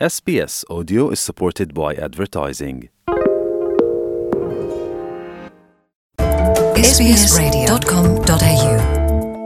SBS Audio is supported by advertising. sbsradio.com.au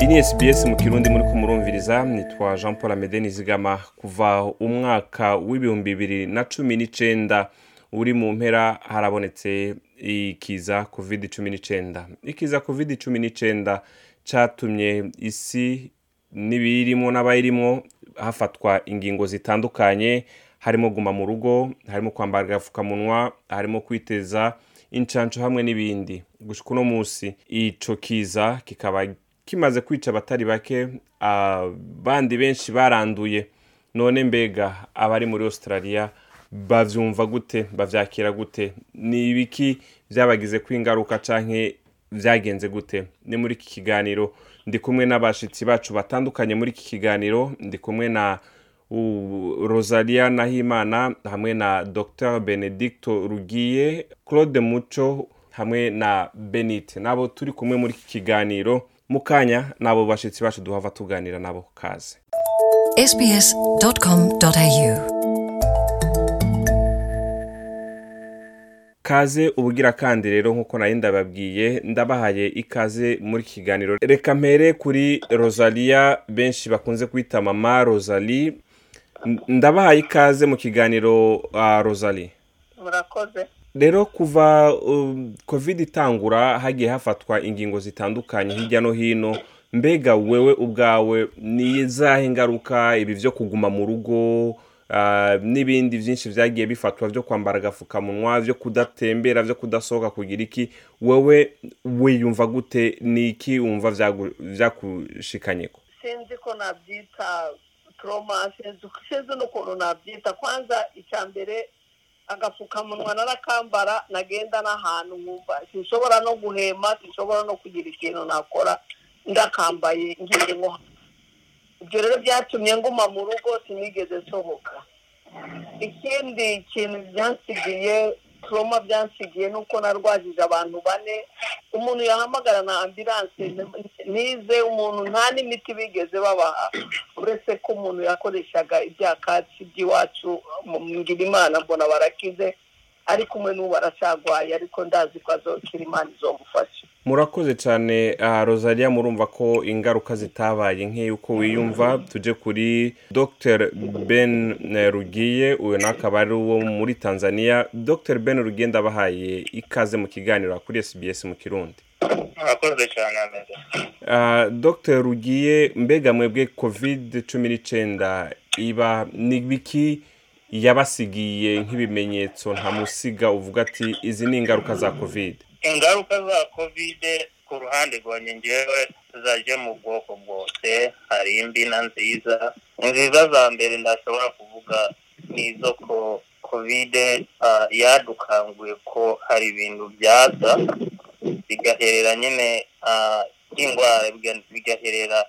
iyi ni SBS mu kirundi muri kumurumviriza nitwa jean paul amede nizigama kuva umwaka w'ibihumbi bibiri na cumi n'icenda. Uri mu mpera harabonetse ikiza covid cumi n'icenda. Ikiza covid cumi n'icenda catumye isi n'ibiyirimo n'abayirimwo hafatwa ingingo zitandukanye harimo guma mu rugo harimo kwambara agapfukamunwa harimo kwiteza incanco hamwe n'ibindi. Gushika uno musi ico kiza kikaba kimaze kwica abatari bake abandi benshi baranduye. None mbega abari muri australia bavyumva gute bavyakira gute? Ni ibiki vyabagize ko ingaruka canke vyagenze gute? Ni muri iki kiganiro ndi kumwe n'abashitsi bacu batandukanye muri iki kiganiro. Ndi kumwe na rosalia nahimana hamwe na dr benedicto rugiye claude muco hamwe na benite nabo turi kumwe muri iki kiganiro. Mu kanya nabo bashitsi bacu duhava tuganira nabo kaze kaze ubugira kandi rero nk'uko nari ndababwiye ndabahaye ikaze muri kiganiro. Reka mpere kuri rosalia benshi bakunze kwita mama rosalie. Ndabahaye ikaze mu kiganiro uh, rosalie. Murakoze. Rero kuva um, covid itangura hagiye hafatwa ingingo zitandukanye hirya no hino. Mbega wewe ubwawe ni izahe ngaruka ibi vyo kuguma mu rugo n'ibindi vyinshi vyagiye bifatwa vyo kwambara agafukamunwa vyo kudatembera vyo kudasohoka kugira iki? Wewe wiyumva gute? Ni iki wumva vyakushikanyeko sinzi ko nabyita toroma sinzi n'ukuntu nabyita. Kwanza icya mbere agapfukamunwa narakambara nagenda n'ahantu nkumva sinshobora no guhema sinshobora no kugira ikintu nakora ndakambaye ngiye nko. Ibyo rero byatumye nguma mu rugo sinigeze nsohoka. Ikindi kintu byansigiye toroma byansigiye ni uko narwajije abantu bane. Umuntu yahamagara na ambilanse nize umuntu nta n'imiti bigeze babaha. Uretse ko umuntu yakoreshaga ibyakatsi by'iwacu ngira imana mbona barakize ariko umwe n'ubu aracagwaye ariko ndazi ko azokira imana izomufasha murakoze cyane uh, rosalia murumva ko ingaruka zitabaye. Nk'uko wiyumva tuje kuri dr ben rugiye uyu nawe akaba ari uwo muri tanzania. Dr ben rugiye ndabahaye ikaze mu kiganiro kuri sbs mu kirundi. Murakoze cyane dr rugiye mbega mwebwe covid cumi n'icenda iba ni biki yabasigiye nk'ibimenyetso ntamusiga uvuga ati izi ni ingaruka za covid? Ingaruka za kovide ku ruhande rwanjye ngewe zaje mu bwoko bwose hari imbi na nziza. Inziza za mbere ndashobora kuvuga ni izo ko kovide ah, yadukanguye ko hari ibintu byaza bigaherera nyine ah, by'indwara biga- bigaherera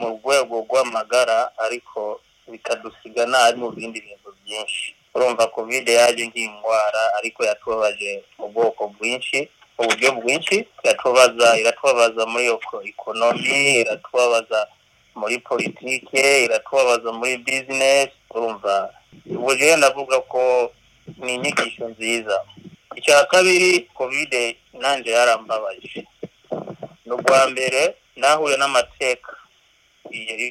mu rwego rw'amagara ariko bikadusiga nabi mu bindi bintu byinshi. Urumva kovide yaje nk'indwara ariko yatubabaje mu bwoko bwinshi. Mu buryo bwinshi iratubabaza iratubabaza muri ikonomi iratubabaza muri politike iratubabaza muri bizinesi urumva? Ubu rero ko ni inyigisho nziza. Icya kabiri kovide nanjye yarambabaje. Ni ubwa mbere nahuye n'amateka.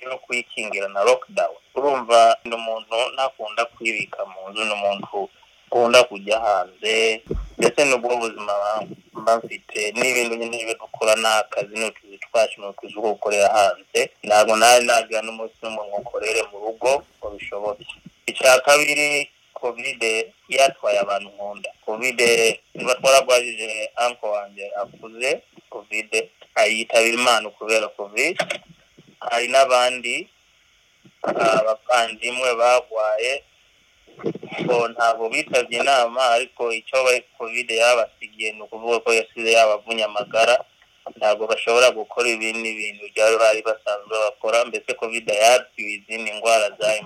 Yo kuyikingira na lockdown. Urumva ni umuntu ntakunda kwibika mu nzu ni umuntu ukunda kujya hanze ndetse n'ubwo buzima mba mfite n'ibintu nyine dukora n'akazi n'utuzi twacu ni utuzi two gukorera hanze. Ntabwo nari nagira n'umunsi n'umwe ngo ukorere mu rugo ngo bishoboke. Icya kabiri kovide yatwaye abantu nkunda kovide niba twaragwajije anko wanjye akuze kovide ayitabira imana kubera kovide hari n'abandi abavandimwe bagwaye bo ntabwo bitabye inama ariko icyo bari kovide yabasigiye ni ukuvuga ko yasize yabavunye amagara. Ntabwo bashobora gukora ibindi bintu byari bari basanzwe bakora mbese kovide yabwiwe izindi ndwara zari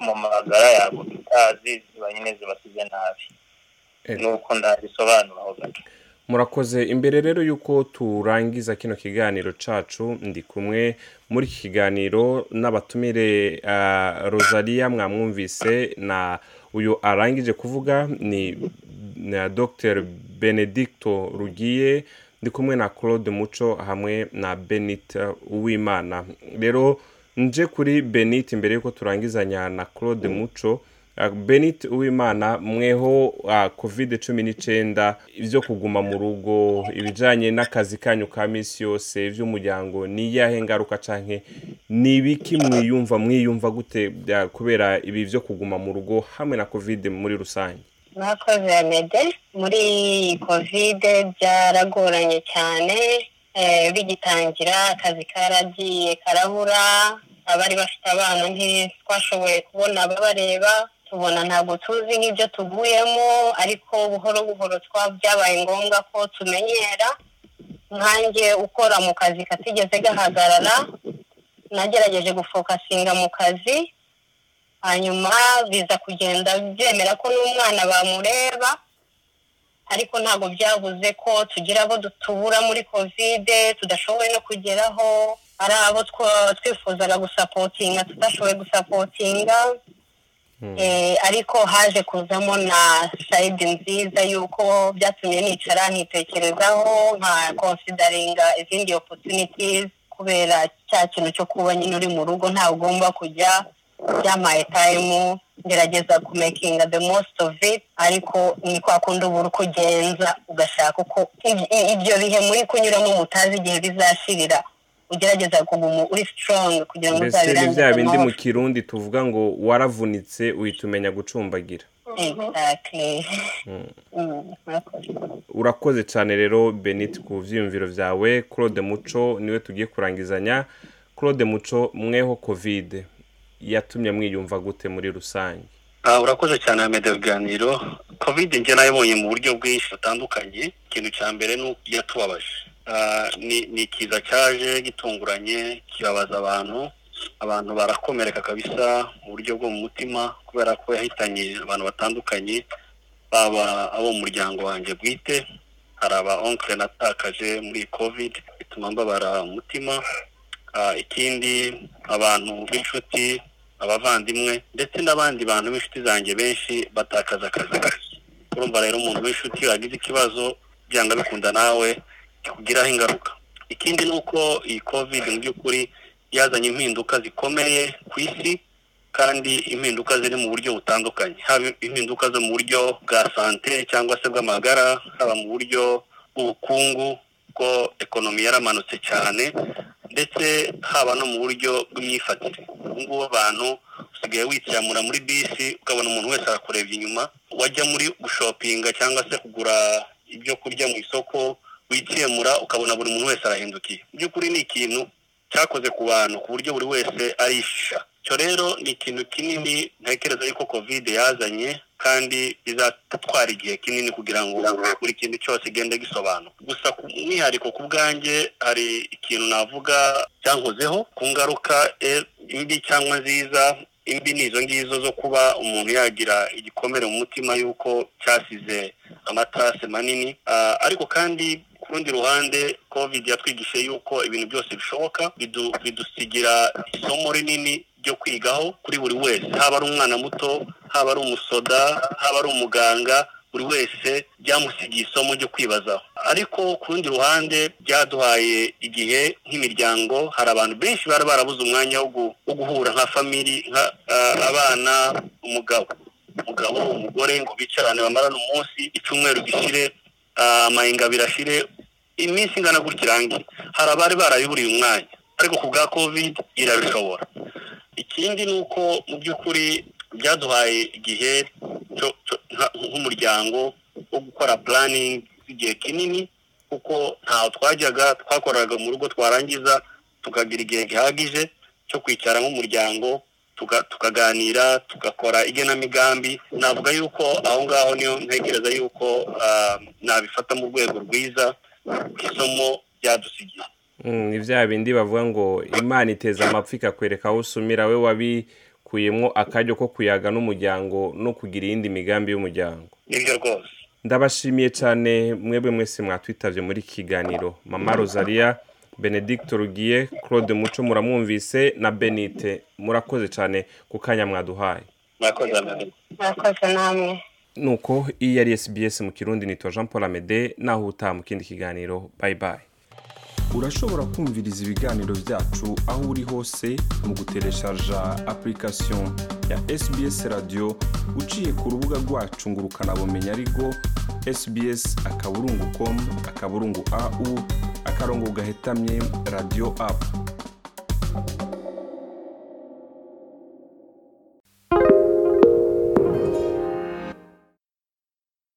mu- magara yabo tutazi ziba nyine zibasize nabi. Eh. nuko ndabisobanuraho gato. Murakoze imbere rero y'uko turangiza kino kiganiro cacu ndi kumwe muri iki kiganiro n'abatumire uh, rosalia mwamwumvise na uyu arangije kuvuga ni na dr benedicto rugiye ndi kumwe na claude muco hamwe na benit uwimana. Rero nje kuri benit imbere y'uko turangizanya na claude muco benit uwimana mweho covid cumi n'icyenda ibyo kuguma mu rugo ibijyanye n'akazi kanyu ka minsi yose iby'umuryango ni iyahe ngaruka cyane ni ibiki mwiyumva mwiyumva gute kubera ibi byo kuguma mu rugo hamwe na covid muri rusange? Mwakoze mede muri kovide byaragoranye cyane. Eh, bigitangira akazi karagiye karabura. Abari bafite abana ntitwashoboye kubona ababareba tubona ntabwo tuzi nk'ibyo tuguyemo ariko buhoro buhoro byabaye ngombwa ko tumenyera. Nkanjye ukora mu kazi katigeze gahagarara nagerageje gufokasinga mu kazi hanyuma biza kugenda byemera ko n'umwana bamureba ariko ntabwo byabuze ko tugira abo tubura muri kovide tudashoboye no kugeraho ari abo twifuzaga gusapotinga tudashoboye gusapotinga ariko haje kuzamo na sayidi nziza y'uko byatumye nicara nkitekerezaho nka konsidaringa izindi opportunities kubera cya kintu cyo kuba nyine uri mu rugo ntawe ugomba kujya. Byamaye tayimu ngerageza kumekinga the most of it ariko ni kwa kundi uba uri kugenza ugashaka uko ib- ibyo bihe muri kunyuramo mutazi igihe bizashirira. Ugerageza kuguma uri strong kugira ngo uzabirangize bya bindi mu amahoro. kirundi tuvuga ngo waravunitse uhita umenya gucumbagira. Mm, murakoze. urakoze cyane rero benit ku byiyumviro byawe claude muco ni we tugiye kurangizanya. Claude muco mweho covid. Yatumye mwiyumva gute muri rusange? Ah, urakoze cyane Ahmed biganiro. Covid njye nayibonye mu buryo bwinshi butandukanye. Ikintu cya mbere ni uko yatubabaje. Ni ni ikiza cyaje gitunguranye kibabaza abantu abantu barakomereka kabisa mu buryo bwo mu mutima kubera ko yahitanye abantu batandukanye baba abo mu muryango wanjye bwite hari aba onkle natakaje muri covid bituma mbabara umutima Ah, ikindi abantu b'inshuti abavandimwe ndetse n'abandi bantu b'inshuti zanjye benshi batakaza akazi. Urumva rero umuntu w'inshuti wagize ikibazo byanga bikunda nawe kikugiraho ingaruka. Ikindi ni uko iyi covid mu by'ukuri yazanye impinduka zikomeye ku isi kandi impinduka ziri mu buryo butandukanye. Haba impinduka zo mu buryo bwa sante cyangwa se bw'amagara haba mu buryo bw'ubukungu bwo ekonomi yaramanutse cyane ndetse haba no mu buryo bw'imyifatire. Ubu ngubu abantu usigaye witsamura muri bisi ukabona umuntu wese arakurebye inyuma wajya muri gushopinga cyangwa se kugura ibyo kurya mu isoko witsemura ukabona buri muntu wese arahindukiye. Mu by'ukuri ni ikintu cyakoze ku bantu ku buryo buri wese arishisha icyo rero ni ikintu kinini ntekereza yuko kovide yazanye kandi bizatwara igihe kinini kugira ngo buri kintu cyose igende gisobanuka gusa ku mwihariko ku bwanjye hari ikintu navuga cyankozeho ku ngaruka eh, mbi cyangwa nziza imbi ni izo ngizo zo kuba umuntu yagira igikomere mu mutima y'uko cyasize amatase manini. Ah, ariko kandi ku rundi ruhande covid yatwigishije yuko ibintu byose bishoboka bidu- bidusigira isomo rinini ryo kwigaho kuri buri wese. Haba ari umwana muto haba ari umusoda haba ari umuganga buri wese byamusigiye isomo ryo kwibazaho. Ariko ku rundi ruhande byaduhaye igihe nk'imiryango hari abantu benshi bari barabuze umwanya wo gu- wo guhura nka ah, abana umugabo. Umugabo umugore ngo bicarane bamarane umunsi icyumweru gishire ah, amahinga abiri ashire iminsi ingana gutya irangiye hari abari barayiburiye umwanya ariko ku bwa covid irabishobora. Ikindi ni uko mu by'ukuri byaduhaye igihe nk'umuryango wo gukora puraningi z'igihe kinini kuko ntaho twajyaga twakoraga mu rugo twarangiza tukagira igihe gihagije cyo kwicara nk'umuryango tuka- tukaganira tugakora igenamigambi. Navuga yuko aho ngaho niyo ntekereza yuko ah, nabifata mu rwego rwiza isomo byadusigiye Mm, ni bya bindi bavuga ngo imana iteza amapfa ikakwereka aho usumira we wabikuyemo akaryo ko kuyaga n'umuryango no kugira iyindi migambi y'umuryango. Nibyo rwose. Ndabashimiye cyane mwebwe mwese mwatwitavye muri iki kiganiro. Mama rosalia benedicto rugiye claude muco muramwumvise na benite. Murakoze cyane ku kanya mwaduhaye. Murakoze namwe. Nuko iyi yari sbs mu kirundi nitwa jean paul amede naho utaha mu kindi kiganiro bye bye. Urashobora kumviriza ibiganiro byacu aho uri hose mu gutereshaja application ya sbs radio uciye ku rubuga rwacu ngo ukanabumenya ariko sbs akaburungu com akaburungu au akarongo gahetamye radio app.